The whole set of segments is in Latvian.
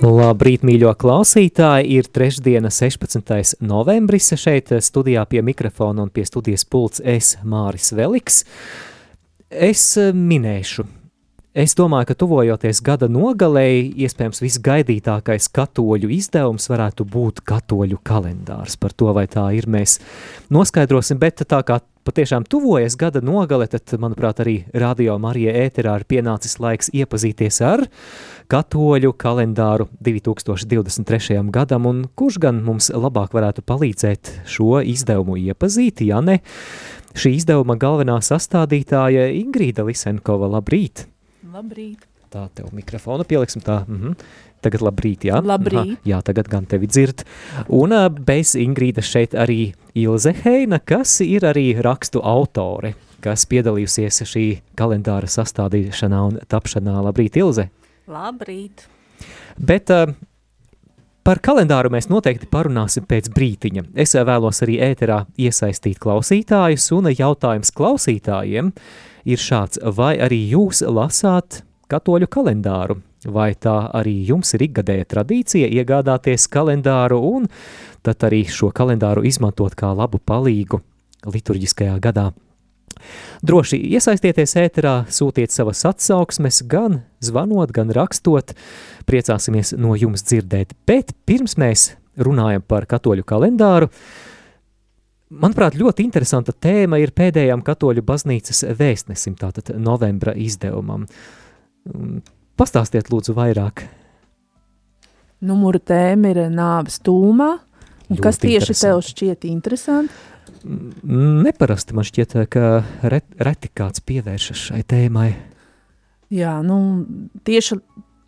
Labrīt, mīļo klausītāji! Ir trešdiena, 16. novembris. Šeit studijā pie mikrofona un pie studijas pults es Māris Veliks. Es eh, minēšu, es domāju, ka tuvojoties gada nogalēji, iespējams visgaidītākais katoļu izdevums varētu būt katoļu kalendārs. Par to, vai tā ir, mēs noskaidrosim, bet tā kā patiešām tuvojas gada nogale, tad, manuprāt, arī Radio Marija ēterā ir pienācis laiks iepazīties ar katoļu kalendāru 2023. gadam, un kurš gan mums labāk varētu palīdzēt šo izdevumu iepazīt, ja ne šī izdevuma galvenā sastādītāja Ingrīda Lisenkova. Labrīt! Labrīt! Tā tev mikrofonu pieliksim tā. Mhm. Tagad labrīt, jā? Labrīt. Aha, jā, tagad gan tevi dzird. Un bez Ingrīda šeit arī Ilze Heina, kas ir arī rakstu autore, kas piedalījusies šī kalendāra sastādīšanā un tapšanā. Labrīt, Ilze! Labrīt! Bet uh, par kalendāru mēs noteikti parunāsim pēc brītiņa. Es vēlos arī ēterā iesaistīt klausītājus, un jautājums klausītājiem ir šāds, vai arī jūs lasāt katoļu kalendāru? Vai tā arī jums ir ikgadēja tradīcija iegādāties kalendāru un tad arī šo kalendāru izmantot kā labu palīgu liturģiskajā gadā? Droši iesaistieties ēterā, sūtiet savas atsauksmes, gan zvanot, gan rakstot. Priecāsimies no jums dzirdēt. Bet pirms mēs runājam par katoļu kalendāru, manuprāt, ļoti interesanta tēma ir pēdējām katoļu baznīcas vēstnesim, tātad novembra izdevumam. Pastāstiet lūdzu vairāk. Numura tēma ir nāves tūmā. Kas tieši tev šķiet interesanti? Neparasti man šķiet, ka ret, reti kāds pievēršas šai tēmai. Jā, nu, tieši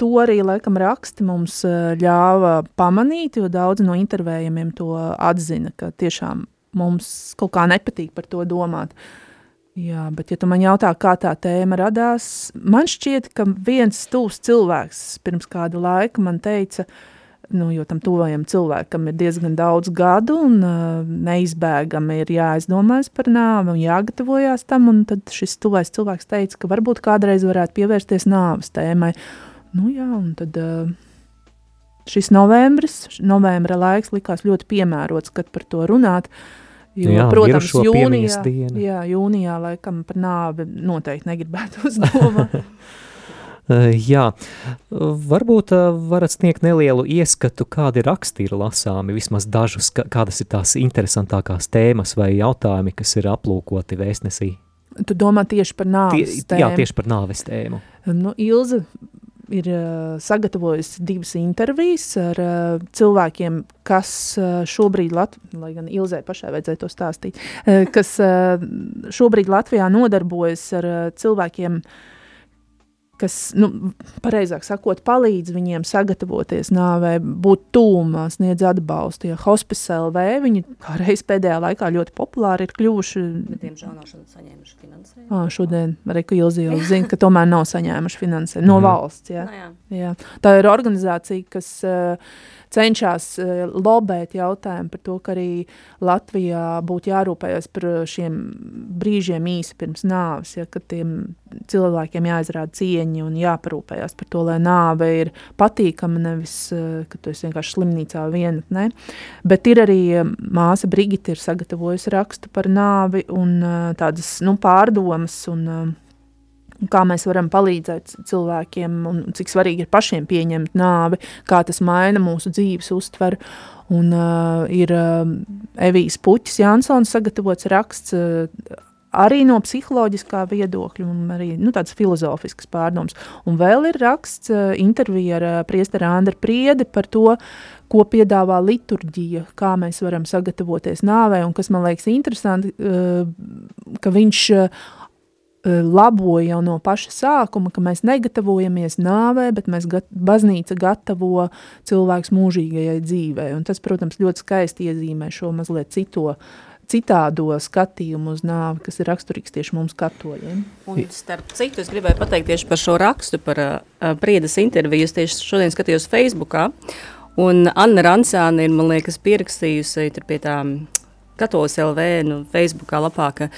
to arī laikam raksti mums eh, ļāva pamanīt, jo daudzi no intervējumiem to atzina, ka tiešām mums kaut kā nepatīk par to domāt. Jā, bet ja tu man jautā, kā tā tēma radās, man šķiet, ka viens tūs cilvēks pirms kāda laika man teica, nu, jo tam tuvajam cilvēkam ir diezgan daudz gadu un uh, neizbēgami ir jāizdomājas par nāvi un jāgatavojās tam, un tad šis tuvais cilvēks teica, ka varbūt kādreiz varētu pievērsties nāves tēmai. Nu jā, un tad uh, šis novembris, novembra laiks likās ļoti piemērots, kad par to runāt, jo, Jā, protams, jūnijā, jā, jūnijā laikam par nāvi noteikti negribētu uzdomāt. Uh, Jā, varbūt uh, varat sniegt nelielu ieskatu, kādi raksti ir lasāmi, vismaz dažus, kādas ir tās interesantākās tēmas vai jautājumi, kas ir aplūkoti vēstnesī. tu domā tieši par Tie, nāves jā, tēmu? tieši par nāves tēmu. Nu, Ilze ir uh, sagatavojusi divas intervijas ar uh, cilvēkiem, kas uh, šobrīd, Lat lai gan Ilzē pašai vajadzēja to stāstīt, kas šobrīd Latvijā nodarbojas ar cilvēkiem, kas, nu, pareizāk sakot, palīdz viņiem sagatavoties nāvē, būt tūmā, sniedz atbalstu. Ja hospice LV, viņi kā reiz pēdējā laikā ļoti populāri ir kļuvuši. Diemžēl nav šodien saņēmuši finansējumu. Ā, šodien arī Ilzi jau zina, ka tomēr nav saņēmuši finansējumu no Mhm. valsts. Jā. Nu jā. Jā. Tā ir organizācija, kas uh, cenšas uh, lobēt jautājumu par to, ka arī Latvijā būtu jārūpējas par šiem brīžiem īsi pirms nāves, ja, kad tiem cilvēkiem jāizrāda cieņa un jāparūpējas par to, lai nāve ir patīkama, nevis, uh, ka tu esi vienkārši slimnīcā vienatnē. Bet ir arī uh, māsa Brigita ir sagatavojusi rakstu par nāvi un uh, tādas nu, pārdomas un kā mēs varam palīdzēt cilvēkiem, un cik svarīgi ir pašiem pieņemt nāvi, kā tas maina mūsu dzīves uztveru. Un uh, ir uh, Evijas Puķis Jansons sagatavots raksts uh, arī no psiholoģiskā viedokļa, un arī nu, tāds filozofisks pārdoms. Un vēl ir raksts uh, intervija ar uh, priesteru Andru Priedi par to, ko piedāvā liturģija, kā mēs varam sagatavoties nāvē, un kas man liekas interesanti, uh, ka viņš uh, labo jau no paša sākuma, ka mēs negatavojamies nāvē, bet mēs gat, baznīca gatavo cilvēks mūžīgajai dzīvei, un tas, protams, ļoti skaisti iezīmē šo mazliet cito uh, citādo skatījumu uz nāvi, kas ir raksturīgs tieši mums katoļiem. Un starp citu, es gribēju pateikt tieši par šo rakstu, par uh, priedas interviju, es tieši šodien skatījos Facebookā, un Anna Rancāna ir, man liekas, pierakstījusi tur pie tā Katolis LV, nu, Facebookā lapā, ka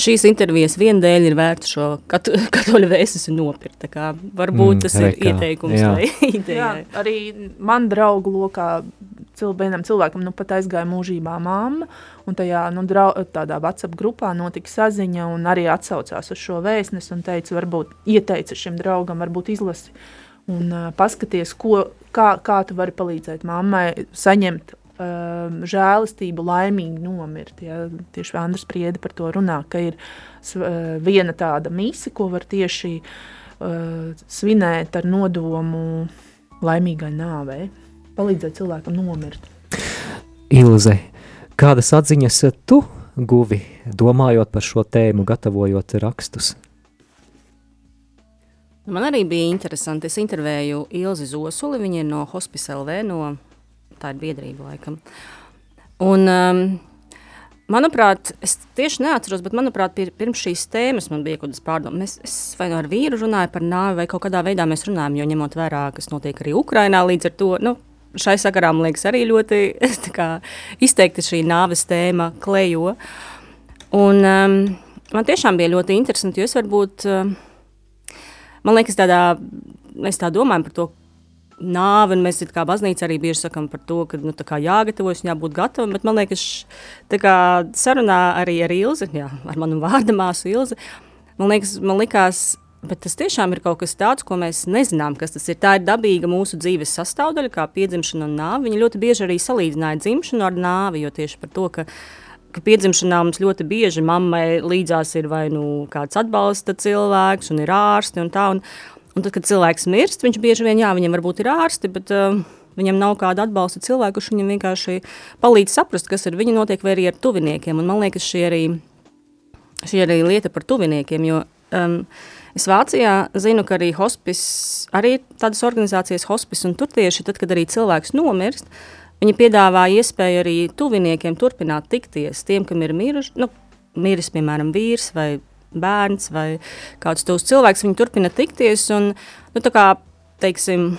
šīs intervijas viena dēļ ir vērts šo katu, katoļu vēstesi nopirkt. Tā kā varbūt mm, tas rekā. ir ieteikums jā. vai ideja. Jā, arī man draugu lokā vienam cilvēkam nu pat aizgāja mūžībā mamma, un tajā nu, drau, tādā WhatsApp grupā notika saziņa un arī atsaucās uz šo vēstnesi un teica, varbūt ieteica šim draugam, varbūt izlasi un uh, paskaties, ko, kā, kā tu vari palīdzēt mammai saņemt um, žēlastību laimīgi nomirt. Ja? Tieši Andris Priede par to runā, ka ir uh, viena tāda mise, ko var tieši uh, svinēt ar nodomu laimīgai nāvei, palīdzēt cilvēkam nomirt. Ilze, kādas atziņas tu guvi, domājot par šo tēmu, gatavojot rakstus? Man arī bija interesanti. Es intervēju Ilzi Zosuli, viņa ir no Hospice LV, no tā ir biedrība laikam. Un, um, manuprāt, es tieši neatceros, bet manuprāt, pirms šīs tēmas man bija kaut kādas pārdomas. Es, es vai nu ar vīru runāju par nāvi, vai kaut kādā veidā mēs runājam, jo ņemot vērā, kas notiek arī Ukrainā līdz ar to. Nu, Šai sakarā man liekas, arī ļoti kā, izteikti šī nāves tēma klejo. Un, um, man tiešām bija ļoti interesanti, jo es varbūt, um, man liekas, tādā, mēs tā domājam par to, nāve, un mēs kā baznīca arī bieži sakām par to, ka nu, jāgatavojas un jābūt gatavam, bet man liekas, kā sarunā arī ar Ilzi, jā, ar manu vārdu māsu Ilzi, man liekas, man likās, Bet tas tiešām ir kaut kas tāds, ko mēs nezinām, kas tas ir. Tā ir dabīga mūsu dzīves sastāvdaļa, kā piedzimšana un nāve. Viņa ļoti bieži arī salīdzināja dzimšanu ar nāvi, jo tieši par to, ka, ka piedzimšanā mums ļoti bieži mammai līdzās ir vai nu kāds atbalsta cilvēks un ir ārsti un tā. Un, Un tad, kad cilvēks mirst, viņš bieži vien, jā, viņam varbūt ir ārsti, bet uh, viņam nav kāda atbalsta cilvēka, kurš viņam vienkārši palīdz saprast, kas ar viņu notiek, vai arī ar tuviniekiem. Un man liekas, šī arī, šī arī lieta par tuviniekiem, jo um, es Vācijā zinu, ka arī hospice, arī tādas organizācijas hospice, un tur tieši tad, kad arī cilvēks nomirst, viņi piedāvā iespēju arī tuviniekiem turpināt tikties, tiem, kam ir miruši, nu, miris, piemēram, vīrs vai bērns vai kāds tuvs cilvēks, viņi turpina tikties un, nu, tā kā, teiksim,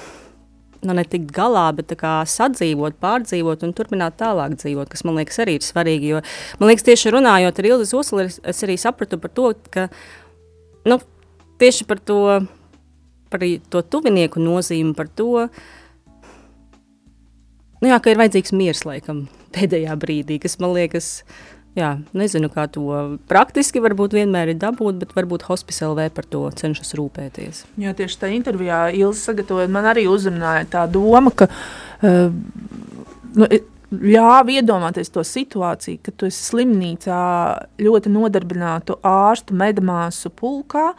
nu, ne tikt galā, bet kā, sadzīvot, pārdzīvot un turpināt tālāk dzīvot, kas man liekas arī ir svarīgi. Jo, man liekas, tieši runājot ar Ilzi Osli, es arī sapratu par to, ka nu, tieši par to, par to tuvinieku nozīmi, par to, nu, jā, ka ir vajadzīgs miers laikam pēdējā brīdī, kas man liekas, Jā, nezinu, kā to praktiski varbūt vienmēr ir dabūt, bet varbūt Hospice LV par to cenšas rūpēties. Jā, tieši tā intervijā Ilza sagatavojot, man arī uzrunāja tā doma, ka uh, nu, ļāva iedomāties to situāciju, ka tu esi slimnīcā ļoti nodarbinātu ārstu medamāsu pulkā,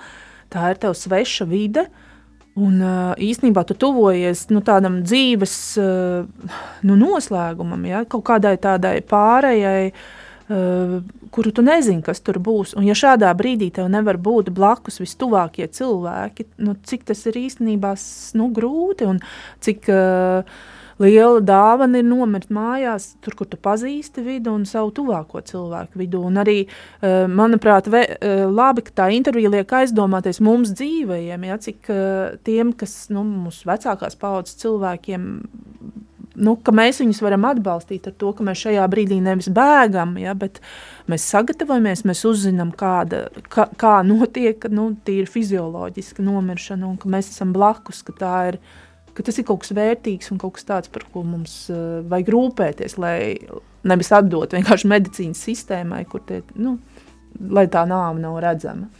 tā ir tev sveša vide, Un īsnībā tu tuvojies nu, tādam dzīves nu, noslēgumam, ja? kaut kādai tādai pārējai kuru tu nezini, kas tur būs. Un, ja šādā brīdī tev nevar būt blakus vistuvākie cilvēki, nu, cik tas ir īstenībā nu, grūti un cik uh, liela dāvana ir nomirt mājās, tur, kur tu pazīsti vidu un savu tuvāko cilvēku vidu. Un arī, uh, manuprāt, ve, uh, labi, ka tā intervija liek aizdomāties mums dzīvajiem, ja, cik uh, tiem, kas nu, mūsu vecākās paudzes cilvēkiem nu, ka mēs viņus varam atbalstīt ar to, ka mēs šajā brīdī nevis bēgam, ja, bet mēs sagatavojamies, mēs uzzinām, kāda, kā, kā notiek nu, fizioloģiska nomiršana, un ka mēs esam blakus, ka, ir, ka tas ir kaut kas vērtīgs un kaut kas tāds, par ko mums uh, vajag rūpēties, lai nevis atdot vienkārši medicīnas sistēmai, kur tie, nu, lai tā nāve nav redzama.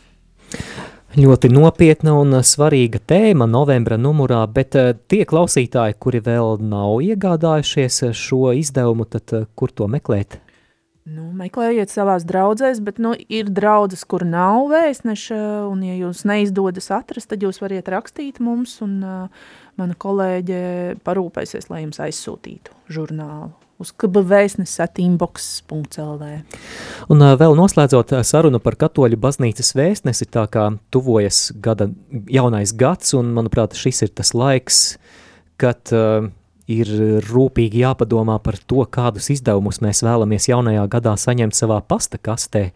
Ļoti nopietna un svarīga tēma novembra numurā, bet eh, tie klausītāji, kuri vēl nav iegādājušies šo izdevumu, tad eh, kur to meklēt? Nu, meklējiet savās draudzēs, bet nu, ir draudzes, kur nav vēstneša, un ja jūs neizdodas atrast, tad jūs variet rakstīt mums, un uh, mana kolēģe parūpēsies, lai jums aizsūtītu žurnālu uz kbvēstnes.inbox.lv. Un vēl noslēdzot sarunu par katoļu baznīcas vēstnesi, tā kā tuvojas gada jaunais gads, un manuprāt, šis ir tas laiks, kad uh, ir rūpīgi jāpadomā par to, kādus izdevumus mēs vēlamies jaunajā gadā saņemt savā pasta kastē.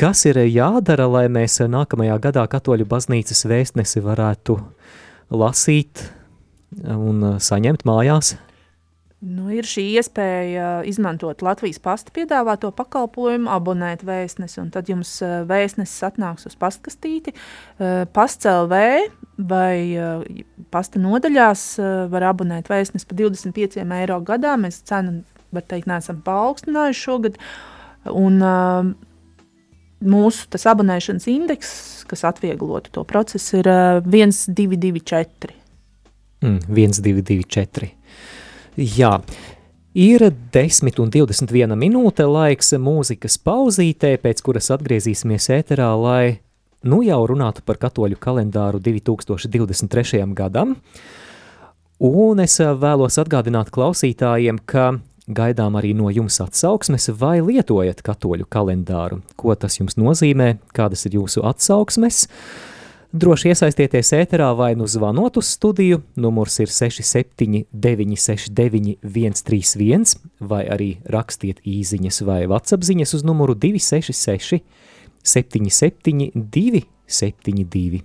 Kas ir jādara, lai mēs nākamajā gadā katoļu baznīcas vēstnesi varētu lasīt un saņemt mājās? Nu, ir šī iespēja izmantot Latvijas pasta piedāvāto pakalpojumu, abonēt vēstnesi, un tad jums eh, vēstnesis atnāks uz pastkastīti. Eh, Pasts LV vai pasta nodaļās var abonēt vēstnesi par 25 eiro gadā. Mēs cenu, var teikt, neesam paaugstinājuši šogad. Un, mūsu tas abonēšanas indeks, kas atvieglotu to procesu, ir 1224. Mm, 1224. Jā, ir 10 un 21 minūte laiks mūzikas pauzītē, pēc kuras atgriezīsimies ēterā, lai nu jau runātu par katoļu kalendāru 2023. gadam. Un es vēlos atgādināt klausītājiem, ka gaidām arī no jums atsauksmes, vai lietojat katoļu kalendāru, ko tas jums nozīmē, kādas ir jūsu atsauksmes. Droši iesaistieties ēterā vai nu zvanot uz studiju, numurs ir 67 969 131, vai arī rakstiet īziņas vai WhatsApp ziņas uz numuru 266 77 272.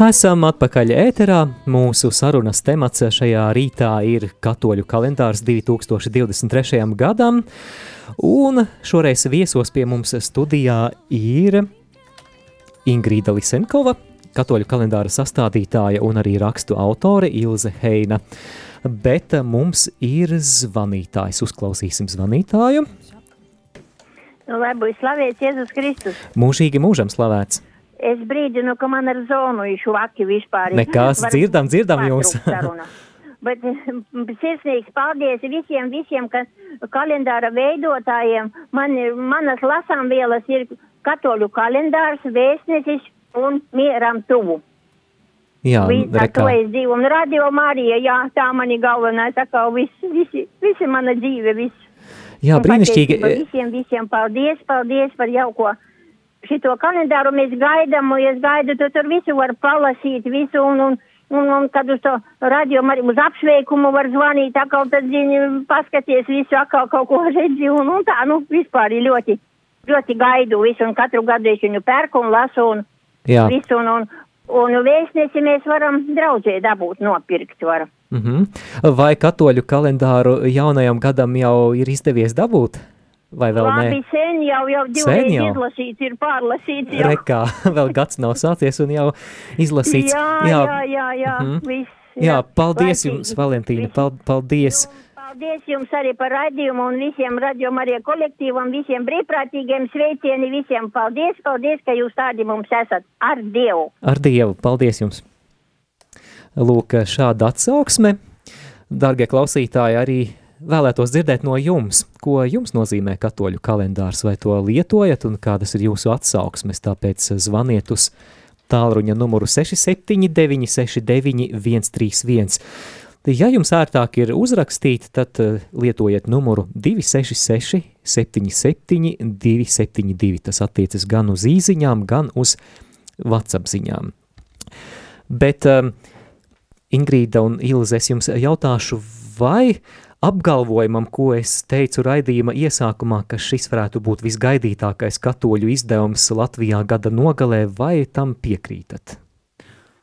Esam atpakaļ ēterā. Mūsu sarunas temats šajā rītā ir Katoļu kalendārs 2023. gadam. Un šoreiz viesos pie mums studijā ir Ingrīda Lisenkova, Katoļu kalendāra sastādītāja un arī rakstu autore Ilze Heina. Bet mums ir zvanītājs. Uzklausīsim zvanītāju. Lai būtu slavēts Jēzus Kristus. Mūžīgi mūžam slavēts. Es brīdinu, ka man ar zonu ir švaki vispār. Nekas, dzirdam, dzirdam jūs. Bet sirsnīgs paldies visiem, visiem, ka kalendāra veidotājiem. Man ir, manas lasāmvielas ir katoļu kalendārs, vēstnesis un mieram tuvu. Jā, tā to es dzīvu. Un radio Marija, jā, tā mani galvenā, tā kā visi, visi, visi mana dzīve, viss. Jā, brīnišķīgi. Visiem, visiem paldies, paldies par jauko šito kalendāru mēs gaidām, un es gaidu, tu tur visu var palasīt, visu, un, un, un, un kad uz to radio, arī uz apsveikumu var zvanīt, atkal tad, zini, paskaties visu, atkal kaut ko redzi, un, un tā, nu, vispār ir ļoti, ļoti gaidu visu, un katru gadu es viņu pērku un lasu, un, Jā. Visu, un, un, un vēstnesi mēs varam draudzē dabūt nopirkt. Var. Mm -hmm. Vai katoļu kalendāru jaunajam gadam jau ir izdevies dabūt? Vai vēl Labi, ne? sen jau, jau Sen divreiz jau? izlasīts, ir pārlasīts. Jau. Rekā, vēl gads nav sācies un jau izlasīts. Jā, jā, jā, jā, jā Mhm. viss. Jā, paldies Laicīgi. jums, Valentīna, pal paldies. Paldies jums arī par radījumu un visiem radiomu arī kolektīvam, visiem brīvprātīgiem sveicieni, visiem paldies, paldies, ka jūs tādi mums esat ar Dievu. Ar Dievu, paldies jums. Lūk, šāda atsauksme. Dargie klausītāji, arī vēlētos dzirdēt no jums, ko jums nozīmē katoļu kalendārs, vai to lietojat un kādas ir jūsu atsauksmes, tāpēc zvaniet uz tālruņa numuru 679 69 131. Ja jums ērtāk ir uzrakstīt, tad eh, lietojiet numuru 266 77 272. Tas attiecas gan uz īziņām, gan uz WhatsApp ziņām. Bet um, Ingrīda un Ilze, es jums jautāšu, vai apgalvojumam, ko es teicu raidījuma iesākumā, ka šis varētu būt visgaidītākais katoļu izdevums Latvijā gada nogalē, vai tam piekrītat?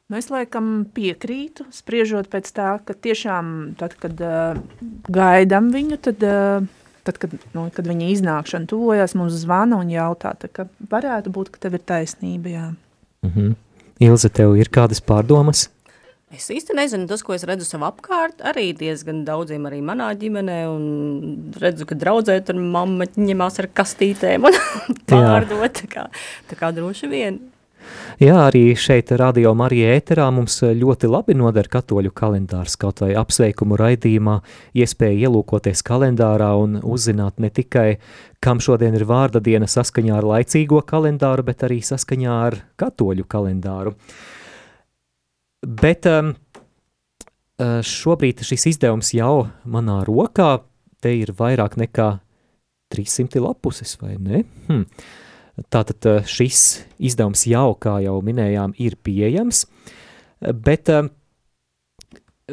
Nu, es laikam piekrītu, spriežot pēc tā, ka tiešām tad, kad uh, gaidām viņu, tad, uh, tad kad, nu, kad viņa iznākšana tuvojas, mums zvana un jautā, tā, ka varētu būt, ka tev ir taisnība, jā. Mhm. Ilze, tev ir kādas pārdomas? Es īsti nezinu, tas, ko es redzu sev apkārt, arī diezgan daudziem arī manā ģimenē, un redzu, ka draudzē tur mamma ņemās ar kastītēm un pārdot, tā kā, tā kā droši vien. Jā, arī šeit radio Marija ēterā mums ļoti labi noder katoļu kalendārs, kaut vai apsveikumu raidījumā, iespēja ielūkoties kalendārā un uzzināt ne tikai, kam šodien ir vārda diena saskaņā ar laicīgo kalendāru, bet arī saskaņā ar katoļu kalendāru. Bet um, šobrīd šis izdevums jau manā rokā, te ir vairāk nekā 300 lapuses, vai ne? Hm. Tātad uh, šis izdevums jau, kā jau minējām, ir pieejams, bet um,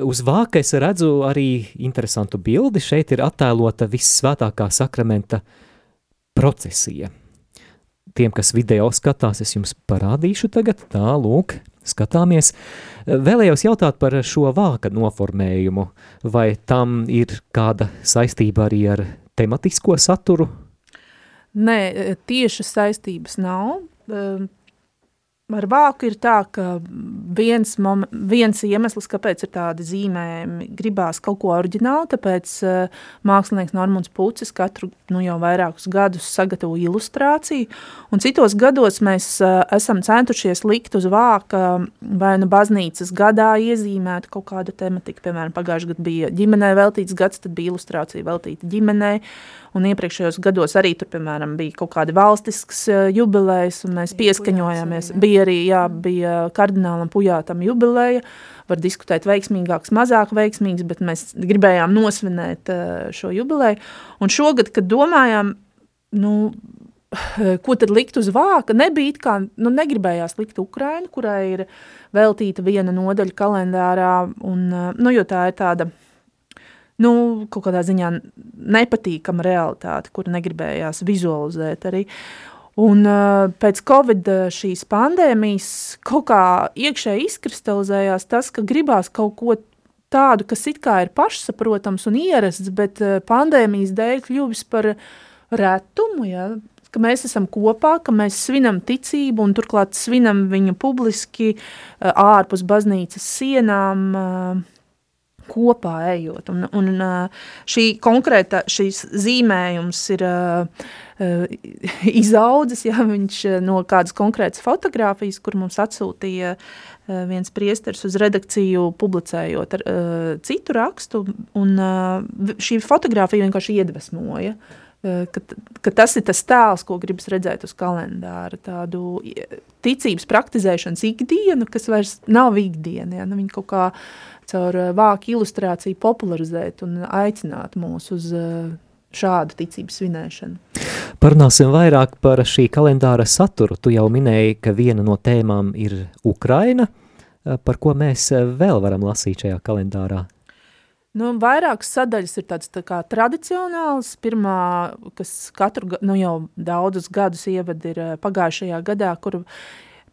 uz vāka es redzu arī interesantu bildi. Šeit ir attēlota vissvētākā sakramenta procesija. Tiem, kas video skatās, es jums parādīšu tagad, tā lūk, skatāmies. Vēlējos jautāt par šo vāka noformējumu, vai tam ir kāda saistība arī ar tematisko saturu? Nē, tieši saistības nav. Ar vāku ir tā, ka viens, mom, viens iemesls, kāpēc ir tādi zīmējumi, gribās kaut ko oriģinālu, tāpēc uh, mākslinieks Normons Pucis katru nu, jau vairākus gadus sagatavo ilustrāciju, un citos gados mēs uh, esam centušies likt uz vāka vai nu baznīcas gadā iezīmēt kaut kādu tematiku, piemēram, pagājuši gadu bija ģimenei veltīts gads, tad bija ilustrācija veltīta ģimenei, un iepriekšējos gados arī tur, piemēram, bija kaut kādi valstisks uh, jubilējs, un mēs pieskaņojāmies, bija arī, jā, bija kardinālam Pujātam jubileja, var diskutēt veiksmīgāks, mazāk veiksmīgs, bet mēs gribējām nosvinēt uh, šo jubileju, un šogad, kad domājām, nu, ko tad likt uz vāka, nebija kā, nu, negribējās likt Ukrainu, kurai ir veltīta viena nodaļa kalendārā, un, nu, jo tā ir tāda, nu, kaut kādā ziņā nepatīkama realitāte, kur negribējās vizualizēt arī. Un pēc Covid šīs pandēmijas kaut kā iekšēji izkristalizējās tas, ka gribās kaut ko tādu, kas it kā ir pašsaprotams un ierasts, bet pandēmijas dēļ kļuvis par retumu, ja, ka mēs esam kopā, ka mēs svinam ticību un turklāt svinam viņu publiski ārpus baznīcas sienām, kopā ejot. Un, un šī konkrēta, šīs zīmējums ir uh, izaudzis, ja viņš no kādas konkrētas fotogrāfijas, kur mums atsūtīja uh, viens priesteris uz redakciju, publicējot ar, uh, citu rakstu, un uh, šī fotogrāfija vienkārši iedvesmoja. Uh, ka, ka tas ir tas tēls, ko gribas redzēt uz kalendāra, tādu ticības praktizēšanas ikdienu, kas vairs nav ikdiena, ja? nu, viņa kaut kā caur vāku ilustrāciju popularizēt un aicināt mūs uz šādu ticības svinēšanu. Parunāsim vairāk par šī kalendāra saturu. Tu jau minēji, ka viena no tēmām ir Ukraina. Par ko mēs vēl varam lasīt šajā kalendārā? Nu, vairākas sadaļas ir tādas tā kā tradicionālas. Pirmā, kas katru nu jau daudzus gadus ievada, ir pagājušajā gadā, kur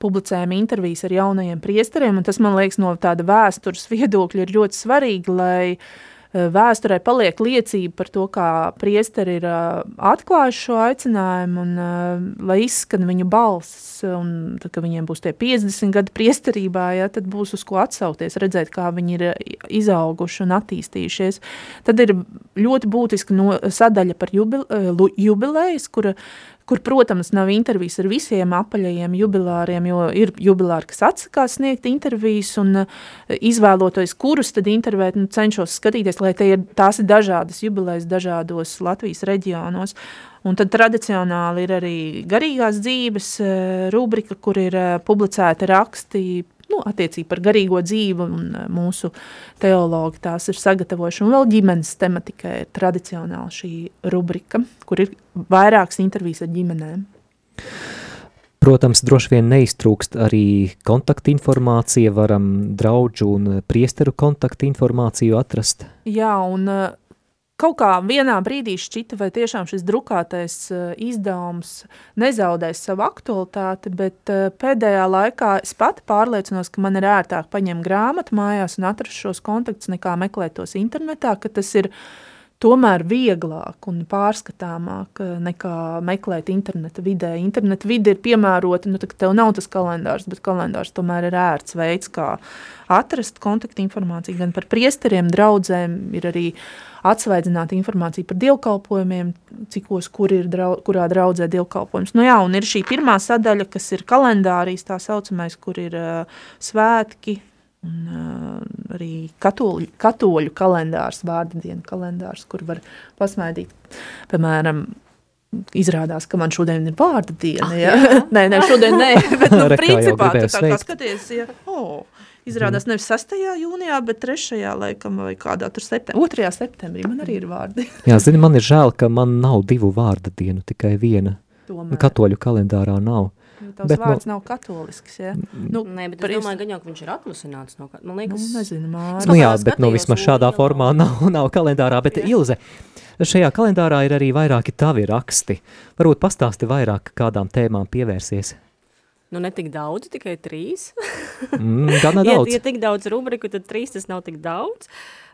publicējam intervijas ar jaunajiem priesteriem, un tas, man liekas, no tāda vēstures viedokļa ir ļoti svarīgi, lai uh, vēsturē paliek liecība par to, kā priesteri ir uh, atklājuši šo aicinājumu un uh, lai izskan viņu balss, un tad, kad viņiem būs tie 50 gadi priesterībā, ja, tad būs uz ko atsaukties, redzēt, kā viņi ir izauguši un attīstījušies. Tad ir ļoti būtiska no, sadaļa par jubil, jubilējas, kura kur, protams, nav intervijas ar visiem apaļajiem jubilāriem, jo ir jubilāri, kas atsakās sniegt intervijas, un uh, izvēloties, kurus tad intervēt, nu, cenšos skatīties, lai ir, tās ir dažādas jubilējas dažādos Latvijas reģionos. Un tad tradicionāli ir arī garīgās dzīves uh, rubrika, kur ir uh, publicēti raksti nu, attiecīgi par garīgo dzīvi, un eh, mūsu teologi tās ir sagatavojuši. Un vēl ģimenes tematika ir tradicionāli šī rubrika, kur ir vairākas intervijas ar ģimenēm. Protams, droši vien neiztrūkst arī kontaktinformācija, varam draudžu un priesteru kontaktinformāciju atrast. Jā, un uh, kaut kā vienā brīdī šķita, vai tiešām šis drukātais uh, izdevums nezaudēs savu aktualitāti, bet uh, pēdējā laikā es pati pārliecinos, ka man ir ērtāk paņemt grāmatu mājās un atrast šos kontaktus, nekā meklēt tos internetā, ka tas ir tomēr vieglāk un pārskatāmāk eh, nekā meklēt interneta vidē. Interneta vide ir piemērota, nu, tev nav tas kalendārs, bet kalendārs tomēr ir ērts veids, kā atrast kontaktu informāciju gan par priesteriem, draudzēm, ir arī atsvaidzināta informācija par dievkalpojumiem, cikos, kur ir drau, kurā draudzē dievkalpojums. Nu jā, un ir šī pirmā sadaļa, kas ir kalendārijas tā saucamais, kur ir uh, svētki, un uh, arī katoļu, katoļu kalendārs, vārda dienu kalendārs, kur var pasmaidīt, piemēram, Izrādās, ka man šodien ir vārda diena. Ah, ja? nē, nē, šodien nē, bet nu, principā tu tā kā skaties, ja, oh, Izrādās nevis 6. jūnijā, bet 3. laikam vai kādā tur septembrī. 2. septembrī man arī ir vārdi. Jā, zini, man ir žēl, ka man nav divu vārda dienu, tikai viena. Tomēr. Katoļu kalendārā nav. Tavs bet, vārds nu, nav katolisks, ja? Nu, Nē, bet es domāju, gan ka viņš ir atlusināts no, man liekas. Nu, nezinu, māri. Nu jā, bet nu vismaz šādā formā nav, nav kalendārā, bet jā. Ilze, šajā kalendārā ir arī vairāki tavi raksti. Varbūt pastāsti vairāk, kādām tēmām pievērsies. Nu, ne tik daudz, tikai trīs. mm, gana daudz. ja, ja tik daudz rubriku, tad trīs tas nav tik daudz.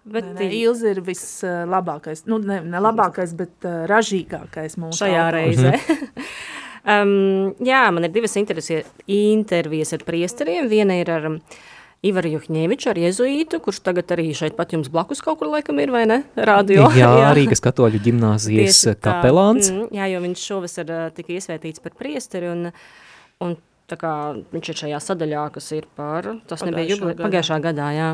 Bet nē, nē, Ilze ir vislabākais, nu ne, ne labākais, bet uh, ražīgākais mūsu Šajā reizē. um, jā, man ir divas intervijas ar priesteriem. Viena ir ar um, Ivaru Juhņēviču, ar jezuītu, kurš tagad arī šeit pat jums blakus kaut kur laikam ir, vai ne? Radio. Jā, jā. Rīgas katoļu ģimnāzijas kapelāns. Mm, jā, jo viņš šovasar uh, tika iesvētīts par priesteri un, un kā, viņš ir šajā sadaļā, kas ir par, tas pagājušā nebija jubilē, pagājušā gadā, jā.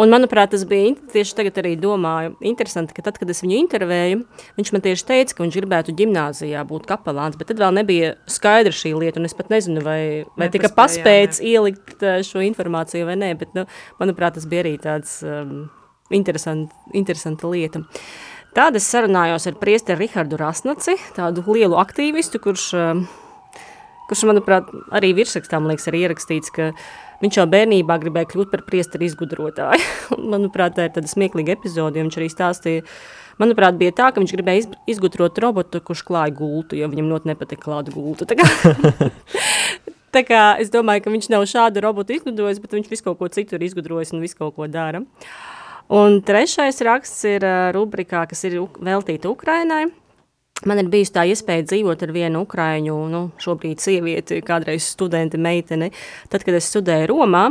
Un, manuprāt, tas bija tieši tagad arī domāju, interesanti, ka tad, kad es viņu intervēju, viņš man tieši teica, ka viņš gribētu ģimnāzijā būt kapelāns, bet tad vēl nebija skaidra šī lieta, un es pat nezinu, vai, vai tika paspēts ne. ielikt šo informāciju vai nē, bet, nu, manuprāt, tas bija arī tāds um, interesant, interesanta lieta. Tāda es sarunājos ar priesteri Rihardu Rasnaci, tādu lielu aktīvistu, kurš kurš, manuprāt, arī virsrakstā, man liekas, ir ierakstīts, ka viņš jau bērnībā gribēja kļūt par priesteri izgudrotāju. manuprāt, tā ir tāda smieklīga epizode, jo viņš arī stāstīja, manuprāt, bija tā, ka viņš gribēja izgudrot robotu, kurš klāja gultu, jo viņam ļoti nepatika klāt gultu. Tā kā, tā kā es domāju, ka viņš nav šādu robotu izgudrojis, bet viņš visu kaut ko citu ir izgudrojis un visu kaut ko dara. Un trešais raksts ir rubrikā, kas ir veltīta Ukrainai. Man ir bijusi tā iespēja dzīvot ar vienu ukrāņu, nu, šobrīd sievieti, kādreiz studenti meiteni. Tad, kad es studēju Romā,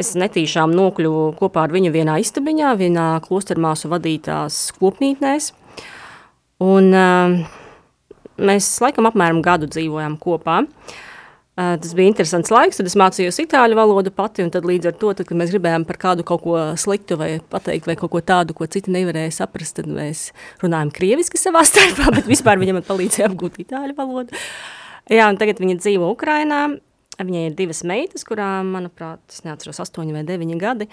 es netīšām nokļuvu kopā ar viņu vienā istabiņā, vienā klostermāsu vadītās kopnītnēs. Un uh, mēs laikam apmēram gadu dzīvojām kopā. Uh, Tas bija interesants laiks, tad es mācījos itāļu valodu pati, un tad līdz ar to, tad, kad mēs gribējām par kādu kaut ko sliktu vai pateikt, vai kaut ko tādu, ko citi nevarēja saprast, tad mēs runājam krieviski savā starpā, bet vispār viņam palīdzēja apgūt itāļu valodu. Jā, un tagad viņa dzīvo Ukrainā, viņai ir divas meitas, kurām, manuprāt, es neatceros, astoņi vai deviņi gadi.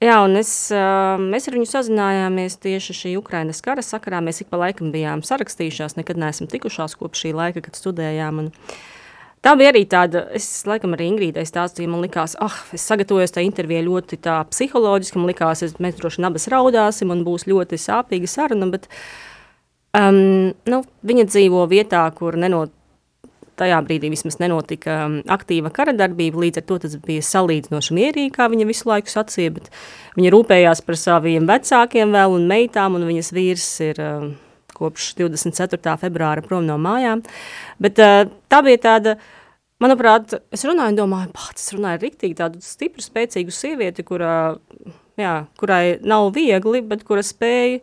Jā, un es, mēs ar viņu sazinājāmies tieši šī Ukrainas kara sakarā. Mēs ik pa laikam bijām sarakstījušās, nekad neesam tikušās kopš šī laika, kad studējām. Un, uh, Tā bija arī tāda, es laikam arī Ingrīdai stāstīju, man likās, ah, es sagatavojos tā intervijā ļoti tā psiholoģiski, man likās, es, mēs droši vien abas raudāsim un būs ļoti sāpīga saruna, bet um, nu, viņa dzīvo vietā, kur nenot, tajā brīdī vismaz nenotika um, aktīva kara darbība, līdz ar to tas bija salīdzinoši mierīgi, kā viņa visu laiku sacīja, bet viņa rūpējās par saviem vecākiem vēl un meitām, un viņas vīrs ir uh, kopš 24. februāra prom no mājām. Bet uh, tā bija tāda, manuprāt, es runāju un domāju, pats runāju riktīgi tādu stipru, spēcīgu sievieti, kurā, jā, kurai nav viegli, bet kura spēja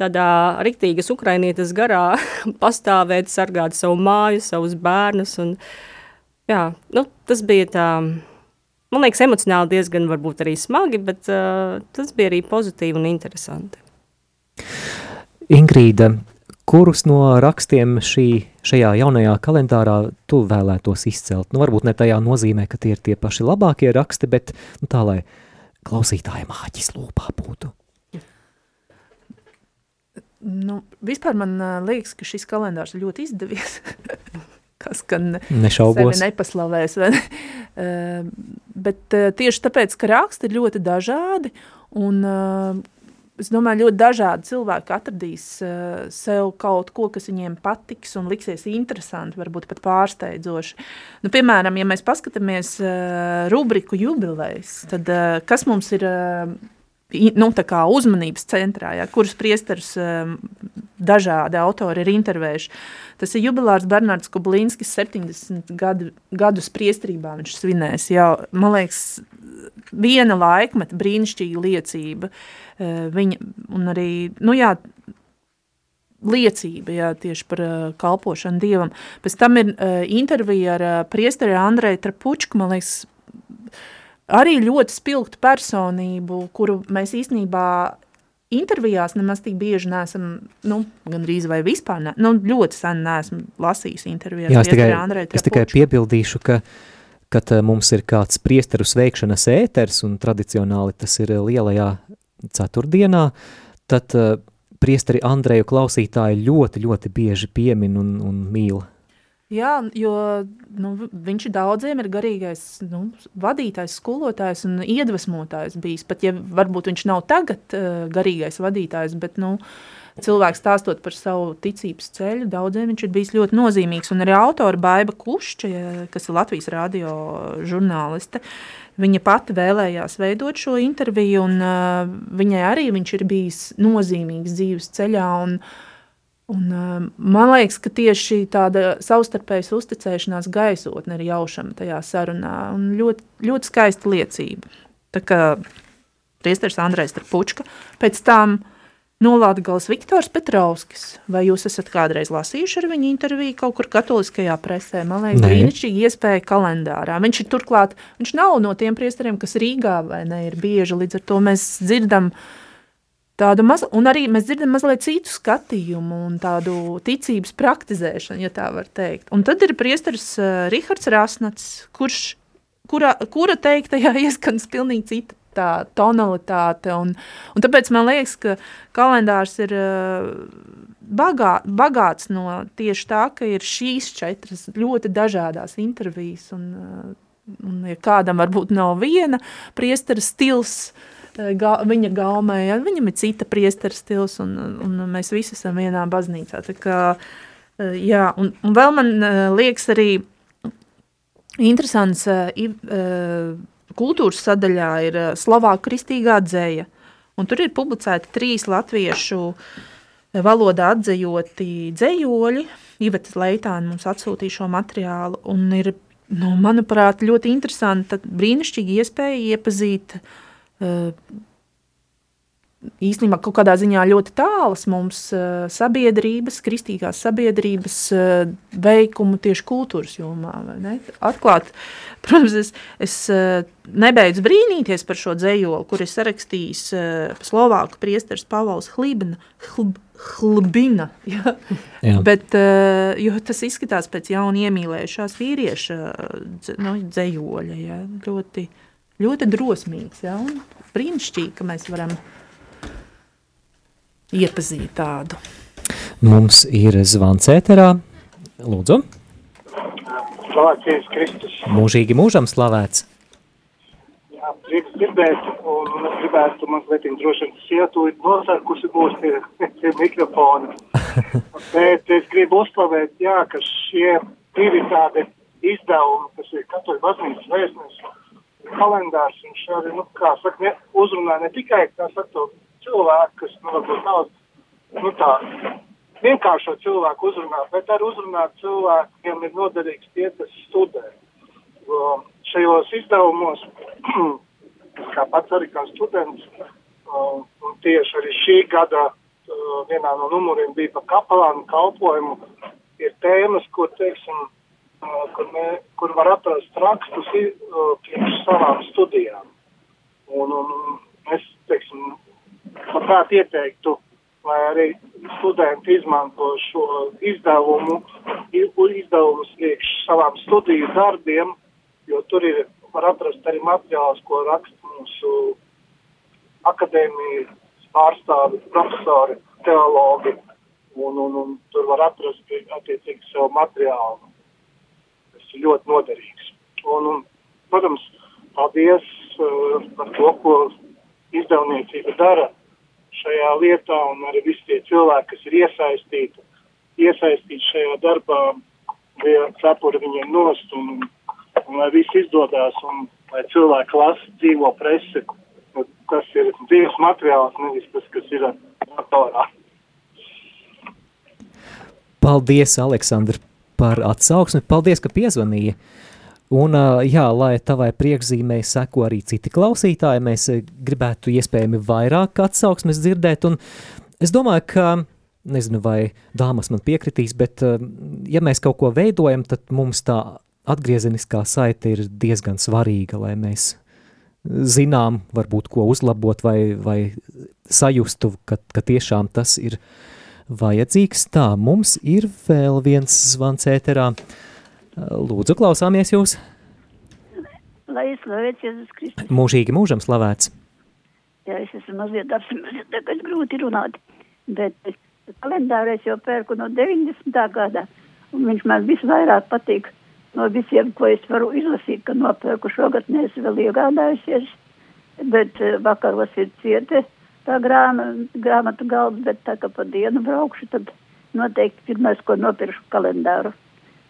tādā riktīgas ukrainietes garā pastāvēt, sargāt savu māju, savus bērnus. Un, jā, nu, tas bija tā, man liekas, emocionāli diezgan varbūt arī smagi, bet uh, tas bija arī pozitīvi un interesanti. Ingrīda, kurus no rakstiem šī, šajā jaunajā kalendārā tu vēlētos izcelt? Nu, varbūt ne tajā nozīmē, ka tie ir tie paši labākie raksti, bet nu, tā, lai klausītāja māķis lūpā būtu. Nu, vispār man liekas, ka šis kalendārs ļoti izdevies. Kas gan Nešaubos. nepaslavēs. Vai ne? uh, bet uh, tieši tāpēc, ka raksti ir ļoti dažādi, un uh, es domāju, ļoti dažādi cilvēki atradīs uh, sev kaut ko, kas viņiem patiks un liksies interesanti, varbūt pat pārsteidzoši. Nu, piemēram, ja mēs paskatāmies uh, rubriku jubilejas, tad uh, kas mums ir... Uh, nu, uzmanības centrā, ja, kurus priesterus um, dažādi autori ir intervējuši. Tas ir jubilārs Bernards Kublīnskis, 70 gadu, gadus priestrībā viņš svinēs. Jau, man liekas, viena laikmeta brīnišķīga liecība. Uh, viņa, un arī, nu jā, liecība jā, tieši par uh, kalpošanu Dievam. Pēc tam ir uh, intervija ar uh, priesteri Andreju Trapučku, man liekas, arī ļoti spilgtu personību, kuru mēs īstenībā intervijās nemaz tik bieži neesam, nu, gandrīz vai vispār, ne, nu, ļoti sen neesmu lasījis intervijās. Jā, es tikai, es tikai piebildīšu, ka, kad mums ir kāds priesteru sveikšanas ēters, un tradicionāli tas ir lielajā ceturtdienā, tad uh, priesteri Andreju klausītāji ļoti, ļoti bieži piemin un, un mīl. Jā, jo nu, viņš daudziem ir garīgais nu, vadītājs, skolotājs un iedvesmotājs bijis. Pat ja varbūt viņš nav tagad uh, garīgais vadītājs, bet nu, cilvēks stāstot par savu ticības ceļu, daudziem viņš ir bijis ļoti nozīmīgs. Un arī autora Baiba Kušķa, kas ir Latvijas radio žurnāliste, viņa pati vēlējās veidot šo interviju, un uh, viņai arī viņš ir bijis nozīmīgs dzīves ceļā. Un, uh, Un, uh, man liekas, ka tieši tāda savstarpējas uzticēšanās gaisotne ir jaušama tajā sarunā. Ļoti, ļoti skaista liecība. Tā kā priesteris Andrejs Pučka, pēc tam Nolādgals Viktors Petrovskis. Vai jūs esat kādreiz lasījuši ar viņu interviju kaut kur katoliskajā presē? Man liekas, brīnišķīgi iespēja kalendārā. Viņš ir turklāt, viņš nav no tiem priesteriem, kas Rīgā vai ne ir bieži, līdz ar to mēs dzirdam tādu maz, un arī mēs dzirdam mazliet citu skatījumu un tādu ticības praktizēšanu, ja tā var teikt. Un tad ir priesteris uh, Rihards Rasnats, kurš, kura, kura teiktajā ieskans pilnīgi cita tā tonalitāte, un, un tāpēc man liekas, ka kalendārs ir uh, bagā, bagāts no tieši tā, ka ir šīs četras ļoti dažādās intervijas, un, uh, un ja kādam varbūt nav viena priestera stils, uh, ga, viņa gaumē, ja, viņam ir cita priestera stils, un, un mēs visi esam vienā baznīcā. Tā kā, jā, un, un vēl man liekas arī interesants e, kultūras sadaļā ir Slovāku kristīgā dzēja, un tur ir publicēti trīs latviešu valodā atzējoti dzējoļi, Iveta Leitāna mums atsūtīja šo materiālu, un ir, nu, manuprāt, ļoti interesanti, brīnišķīgi iespēja iepazīt uh, īstenībā kaut kādā ziņā ļoti tālas mums sabiedrības, kristīgās sabiedrības veikumu tieši kultūras jomā. Atklāt, protams, es, es nebeidzu brīnīties par šo dzējoli, kur ir sarakstījis Slovāku priesteris Pavals Hlibina, Hlb, Hlbina, ja? Jā. Bet, jo tas izskatās pēc jauna iemīlējušās vīrieša nu, dzējoļa, ja? ļoti, ļoti drosmīgs. Ja? Un brīnišķīgi, ka mēs varam iepazīt tādu. Mums ir zvans ēterā. Lūdzu. Slavēts Kristus. Mūžīgi mūžam slavēts. Jā, prieks dzirdēt, un gribētu mazliet droši vien sietu nosarkusi būs tie, tie mikrofoni. Bet es gribu uzslavēt, jā, ka šie divi tādi izdevumi, kas ir katoļu baznīcas vēstnes kalendārs, viņš arī, nu, kā saka, ne, uzrunā ne tikai, kā saka, to cilvēku, kas, nu, varbūt nav, nu, tā, vienkāršo cilvēku uzrunāt, bet arī uzrunāt cilvēku, kuriem ir noderīgs tie, kas studē. Jo šajos izdevumos, kā pats arī kā students, un tieši arī šī gada vienā no numuriem bija par kapelānu kalpojumu, ir tēmas, kur, teiksim, kur, mē, kur var atrast rakstus priekš savām studijām. Un, un es, teiksim, labprāt ieteiktu lai arī studenti izmanto šo izdevumu, izdevumus priekš savām studiju darbiem, jo tur ir, var atrast arī materiālus, ko raksta mūsu akadēmija pārstāvi, profesori, teologi, un, un, un tur var atrast attiecīgi savu materiālu, kas ir ļoti noderīgs. Un, un protams, paldies uh, par to, ko izdevniecība dara šajā lietā un arī visi tie cilvēki, kas ir iesaistīti, iesaistīti šajā darbā, bija cepuri viņiem nost un, un lai viss izdodās un lai cilvēki lasa dzīvo presi, kas ir dzīves materiāls, nevis tas, kas ir datorā. Paldies, Aleksandr, par atsauksmi. Paldies, ka piezvanīja. Un, jā, lai tavai priekšzīmē seko arī citi klausītāji, mēs gribētu iespējami vairāk atsauksmes dzirdēt, un es domāju, ka, nezinu, vai dāmas man piekritīs, bet ja mēs kaut ko veidojam, tad mums tā atgriezeniskā saite ir diezgan svarīga, lai mēs zinām, varbūt ko uzlabot vai, vai sajustu, ka, ka tiešām tas ir vajadzīgs. Tā, mums ir vēl viens zvans ēterā. Uh, Lūdzu, klausāmies jūs. Lai slavēts Jēzus Kristus. Mūžīgi mūžam slavēts. Jā, es esmu mazliet apsimazliet, tagad grūti runāt, bet kalendāru es jau pērku no 90. gada, un viņš man visvairāk patīk no visiem, ko es varu izlasīt, ka nopērku šogad neesmu vēl iegādājusies, bet vakaros ir ciete tā grāma, grāmatu galds, bet tā kā pa dienu braukšu, tad noteikti pirmais, ko nopiršu kalendāru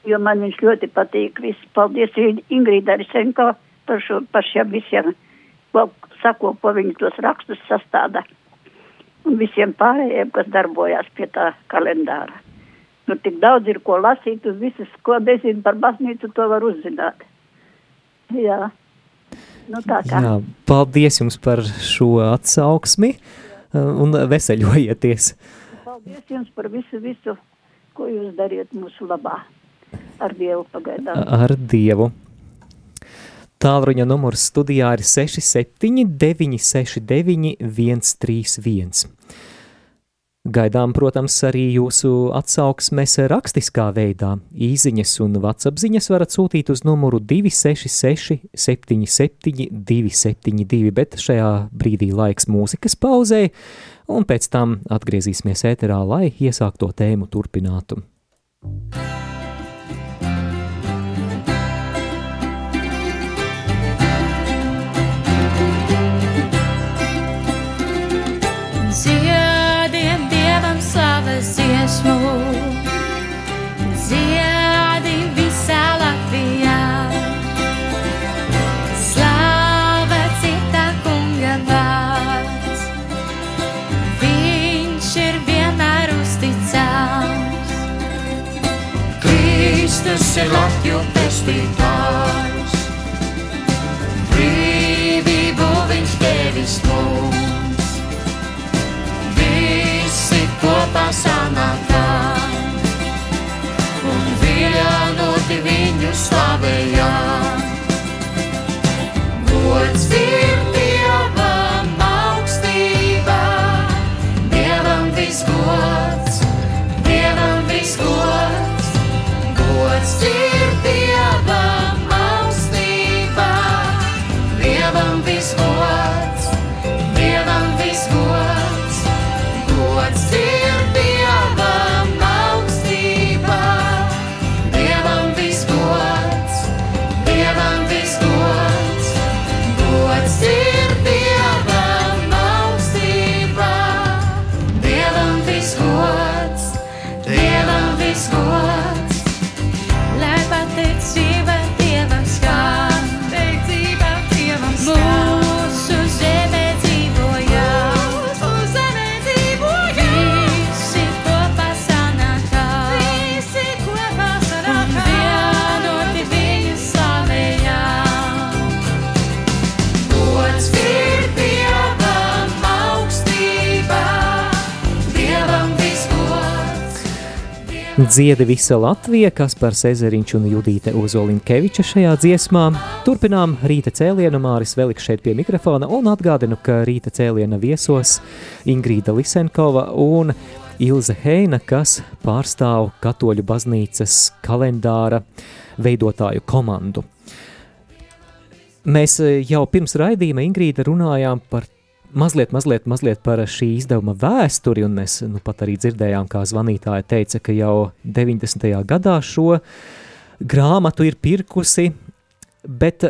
jo man viņš ļoti patīk. Viss. Paldies Ingrīda Risenko par, šo, par šiem visiem, ko sako, ko viņi tos rakstus sastāda. Un visiem pārējiem, kas darbojās pie tā kalendāra. Nu, tik daudz ir ko lasīt, un visas, ko nezinu par baznīcu, to var uzzināt. Jā. Nu, tā kā. Jā, paldies jums par šo atsauksmi un veseļojieties. Paldies jums par visu, visu, ko jūs dariet mūsu labā ar Dievu pagaidām. Ar Dievu. Tālruņa numurs studijā ir 679 669 131. Gaidām, protams, arī jūsu atsauksmes rakstiskā veidā. Īziņas un vatsapziņas varat sūtīt uz numuru 266 77 272, bet šajā brīdī laiks mūzikas pauzē, un pēc tam atgriezīsimies ēterā, lai iesākto tēmu turpinātu. dziesmu. Ir Latviju pestītājs. Brīvību viņš devis mums. Dziedi visa Latvija, Kaspars Ezeriņš un Judīte Ozolinkeviča šajā dziesmā. Turpinām rīta cēlienu, Māris Veliks šeit pie mikrofona un atgādinu, ka rīta cēliena viesos Ingrīda Lisenkova un Ilze Heina, kas pārstāv katoļu baznīcas kalendāra veidotāju komandu. Mēs jau pirms raidījuma Ingrīda runājām par mazliet, mazliet, mazliet par šī izdevuma vēsturi, un mēs nu, pat arī dzirdējām, kā zvanītāja teica, ka jau 90. gadā šo grāmatu ir pirkusi, bet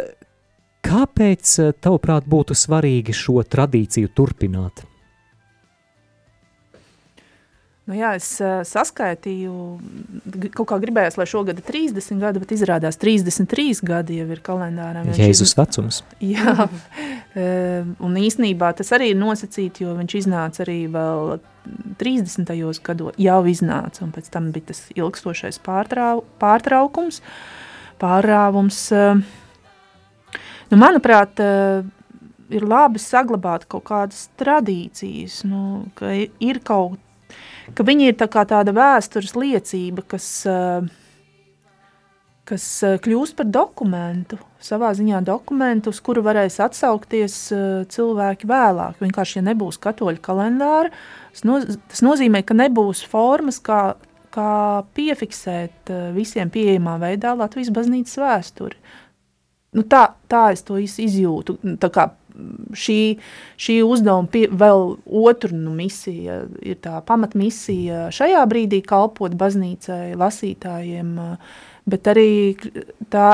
kāpēc, tavuprāt, būtu svarīgi šo tradīciju turpināt? Nu jā, es uh, saskaitīju, kaut kā gribējās, lai šogad ir 30 gadi, bet izrādās 33 gadi jau ir kalendārā. Jēzus vecums. Jā, uh, un īsnībā tas arī ir nosacīti, jo viņš iznāca arī vēl 30. gados, jau iznāca, un pēc tam bija tas ilgstošais pārtrau, pārtraukums, pārrāvums. Uh, nu, manuprāt, ir labi saglabāt kaut kādas tradīcijas, nu, ka ir kaut ka viņi ir tā tāda vēstures liecība, kas, eh, kas eh, kļūst par dokumentu, savā ziņā dokumentu, uz kuru varēs atsaukties eh, cilvēki vēlāk. Vienkārši, ja nebūs katoļu kalendāra, tas, no, tas nozīmē, ka nebūs formas, kā, kā piefiksēt visiem pieejamā veidā Latvijas baznīcas vēsturi. Nu, tā, tā es to izjūtu. Tā kā šī, šī uzdevuma pie, vēl otru nu, misija ir tā pamatmisija šajā brīdī kalpot baznīcai, lasītājiem, bet arī tā,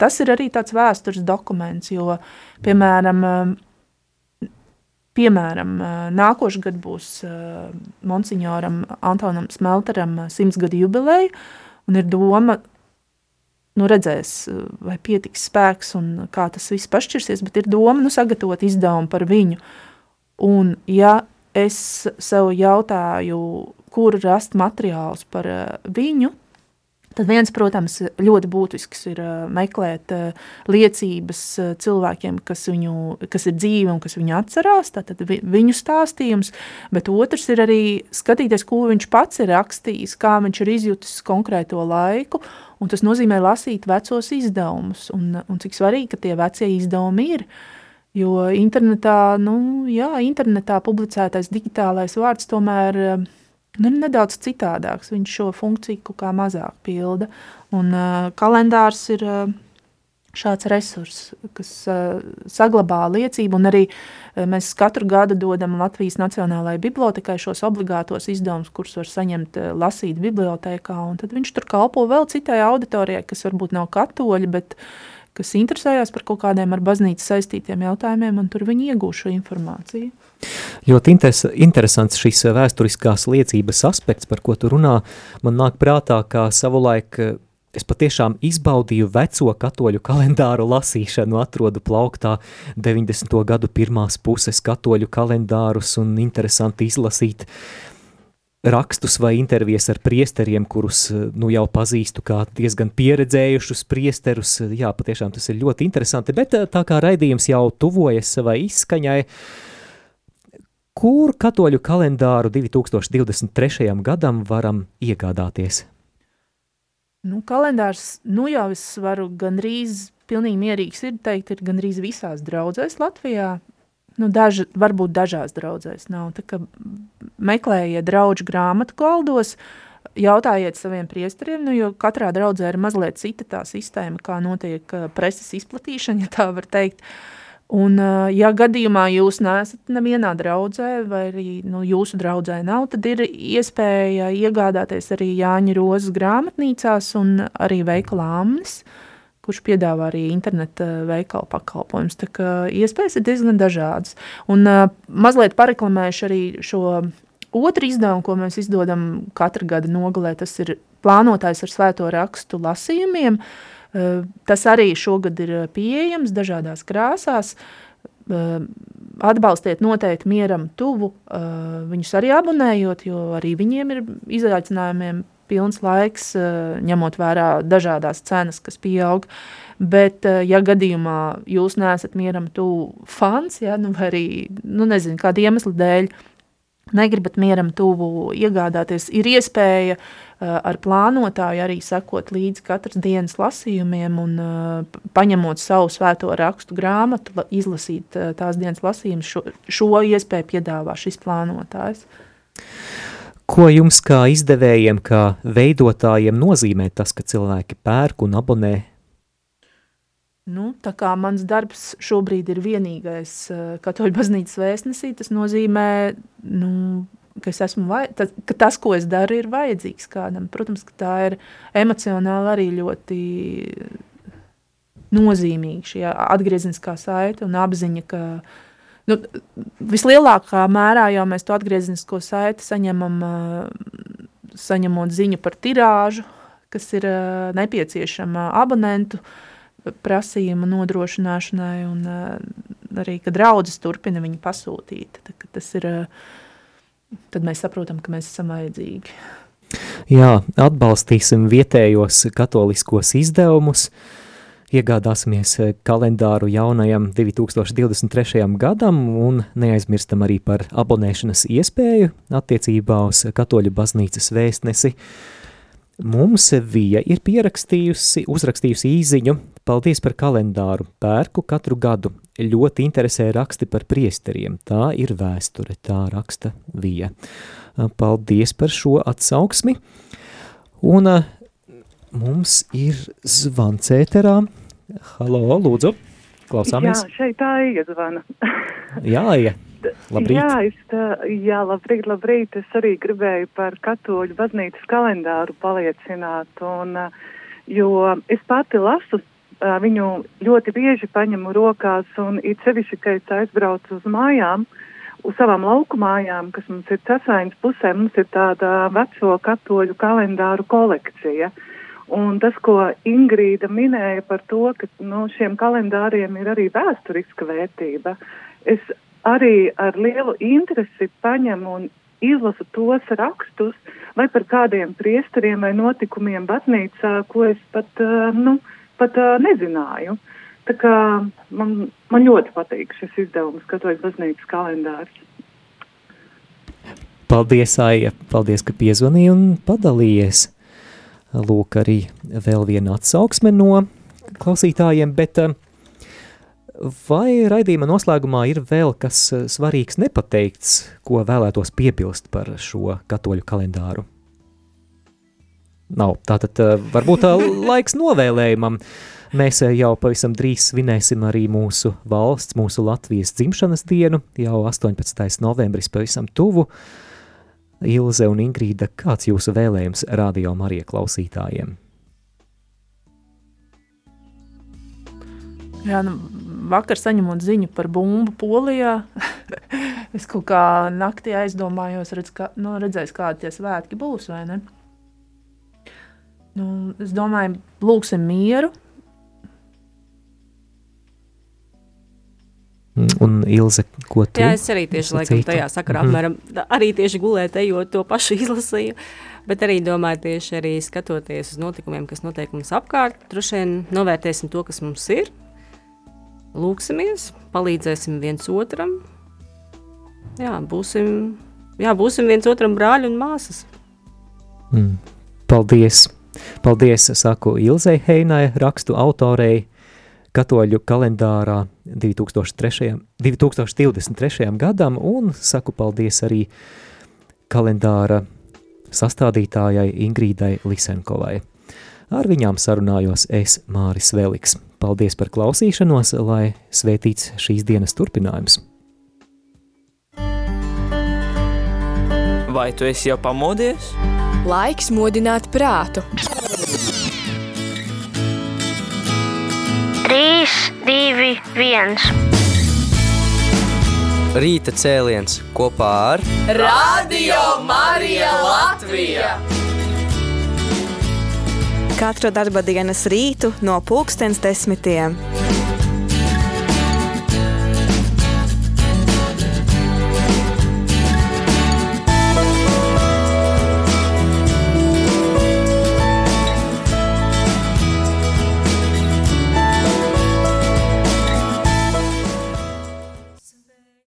tas ir arī tāds vēstures dokuments, jo, piemēram, piemēram nākošu gadu būs Monsignoram Antonam Smelteram simtsgadu jubileja, un ir doma nu, redzēs, vai pietiks spēks un kā tas viss pašķirsies, bet ir doma nu, sagatavot izdevumu par viņu. Un, ja es sev jautāju, kur rast materiālus par viņu, Tad viens, protams, ļoti būtisks ir meklēt liecības cilvēkiem, kas, viņu, kas ir dzīvi un kas viņu atcerās, tātad viņu stāstījums, bet otrs ir arī skatīties, ko viņš pats ir rakstījis, kā viņš ir izjutis konkrēto laiku, un tas nozīmē lasīt vecos izdevumus, un, un cik svarīgi, ka tie vecie izdevumi ir, jo internetā, nu, jā, internetā publicētais digitālais vārds tomēr nu, nedaudz citādāks. Viņš šo funkciju kā mazāk pilda. Un uh, kalendārs ir uh, šāds resurss, kas uh, saglabā liecību, un arī uh, mēs katru gadu dodam Latvijas Nacionālajai bibliotekai šos obligātos izdevumus, kurus var saņemt uh, lasīt bibliotekā, un tad viņš tur kalpo vēl citai auditorijai, kas varbūt nav katoļi, bet kas interesējās par kaut kādiem ar baznīcu saistītiem jautājumiem, un tur viņi iegūšu informāciju. Ļoti interes, interesants šis vēsturiskās liecības aspekts, par ko tu runā. Man nāk prātā, kā savulaik eh, es patiešām izbaudīju veco katoļu kalendāru lasīšanu, atrodu plauktā 90. gadu pirmās puses katoļu kalendārus un interesanti izlasīt rakstus vai intervijas ar priesteriem, kurus eh, nu jau pazīstu kā diezgan pieredzējušus priesterus. Jā, patiešām tas ir ļoti interesanti, bet tā kā raidījums jau tuvojas savai izskaņai, Kur katoļu kalendāru 2023. gadam varam iegādāties? Nu, kalendārs, nu jau es varu gandrīz pilnīgi mierīgs ir teikt, ir gandrīz visās draudzēs Latvijā. Nu, daži, varbūt dažās draudzēs nav. Tā kā meklējiet draudžu grāmatu galdos, jautājiet saviem priesteriem, nu, jo katrā draudzē ir mazliet cita tā sistēma, kā notiek preses izplatīšana, ja tā var teikt. Uh, Un, ja gadījumā jūs neesat nevienā draudzē, vai arī nu, jūsu draudzē nav, tad ir iespēja iegādāties arī Jāņa Rozes grāmatnīcās un arī veikalā Amnis, kurš piedāvā arī interneta veikalu pakalpojumus. Tā kā iespējas ir diezgan dažādas. Un mazliet pareklamēšu arī šo otru izdevumu, ko mēs izdodam katru gadu nogalē, tas ir plānotājs ar svēto rakstu lasījumiem, uh, Eh, tas arī šogad ir eh, pieejams dažādās krāsās. Eh, atbalstiet noteikti mieram tuvu, viņus arī abonējot, jo arī viņiem ir izaicinājumiem pilns laiks, ņemot vērā dažādas cenas, kas pieaug. Bet, ja gadījumā jūs neesat mieram tuvu fans, ja, nu, vai arī, nu, nezinu, kāda iemesla dēļ, negribat mieram tuvu iegādāties, ir iespēja uh, ar plānotāju arī sekot līdzi katras dienas lasījumiem un paņemot savu svēto rakstu grāmatu, la, izlasīt tās dienas lasījumus. Šo, šo iespēju piedāvā šis plānotājs. Ko jums kā izdevējiem, kā veidotājiem nozīmē tas, ka cilvēki pērk un abonē? Nu, tā kā mans darbs šobrīd ir vienīgais uh, katoļu baznīcas vēstnesī, tas nozīmē, nu, ka, es vai, tas, ka tas, ko es daru, ir vajadzīgs kādam. Protams, ka tā ir emocionāli arī ļoti nozīmīga šī atgriezeniskā saite un apziņa, ka nu, vislielākā mērā jau mēs to atgriezenisko saiti saņemam, uh, saņemot ziņu par tirāžu, kas ir uh, nepieciešama abonentu uh, prasījuma nodrošināšanai, un uh, arī, kad draudzes turpina viņu pasūtīt. Tad, tas ir, uh, tad mēs saprotam, ka mēs esam vajadzīgi. Jā, atbalstīsim vietējos katoliskos izdevumus, iegādāsimies kalendāru jaunajam 2023. gadam un neaizmirstam arī par abonēšanas iespēju attiecībā uz katoļu baznīcas vēstnesi. Mums Vija ir pierakstījusi, uzrakstījusi īziņu Paldies par kalendāru. Pērku katru gadu. Ļoti interesē raksti par priesteriem. Tā ir vēsture, tā raksta Vija. Paldies par šo atsauksmi. Un mums ir zvans ēterā. Halo, lūdzu, klausāmies. Jā, šeit tā iezvana. jā, ja. Labrīt. Jā, es tā, jā, labrīt, labrīt. Es arī gribēju par katoļu baznīcas kalendāru paliecināt. Un, jo es pati lasu viņu ļoti bieži paņemu rokās, un it sevišķi, ka es aizbraucu uz mājām, uz savām lauku mājām, kas mums ir cesainas pusē, mums ir tāda veco katoļu kalendāru kolekcija. Un tas, ko Ingrīda minēja par to, ka nu, šiem kalendāriem ir arī vēsturiska vērtība, es arī ar lielu interesi paņemu un izlasu tos rakstus, vai par kādiem priesteriem vai notikumiem baznīcā, ko es pat, uh, nu, pat uh, nezināju. Tā kā man, man ļoti patīk šis izdevums, Katoļu baznīcas kalendārs. Paldies, Aija, paldies, ka piezvanīji un padalījies. Lūk, arī vēl viena atsauksme no klausītājiem, bet vai raidījuma noslēgumā ir vēl kas svarīgs nepateikts, ko vēlētos piebilst par šo katoļu kalendāru? nav. Tātad eh, varbūt tā eh, laiks novēlējumam. Mēs eh, jau pavisam drīz svinēsim arī mūsu valsts, mūsu Latvijas dzimšanas dienu, jau 18. novembris pavisam tuvu. Ilze un Ingrīda, kāds jūsu vēlējums radio Marija klausītājiem? Jā, nu, vakar saņemot ziņu par bumbu Polijā, es kaut kā naktī aizdomājos, redz, ka, nu, redzēs, kādi tie svētki būs, vai ne? Nu, es domāju, lūgsim mieru. Un Ilze, ko tu? Jā, es arī tieši laikam tajā sakarā, mm. apmēram, arī tieši gulēt, ejot to pašu izlasīju, bet arī domāju tieši arī skatoties uz notikumiem, kas notiek mums apkārt, droši vien novērtēsim to, kas mums ir, lūksimies, palīdzēsim viens otram, jā, būsim, jā, būsim viens otram brāļi un māsas. Mm. Paldies! Paldies, saku Ilzei Heinai, rakstu autorei, katoļu kalendārā 2003, 2023. gadam, un saku paldies arī kalendāra sastādītājai Ingrīdai Lisenkovai. Ar viņām sarunājos es, Māris Veliks. Paldies par klausīšanos, lai svētīts šīs dienas turpinājums. Vai tu esi jau pamodies? Laiks modināt prātu. 3, 2, 1. Rīta cēliens kopā ar Radio Marija Latvija. Katru darba dienas rītu no pulkstens desmitiem.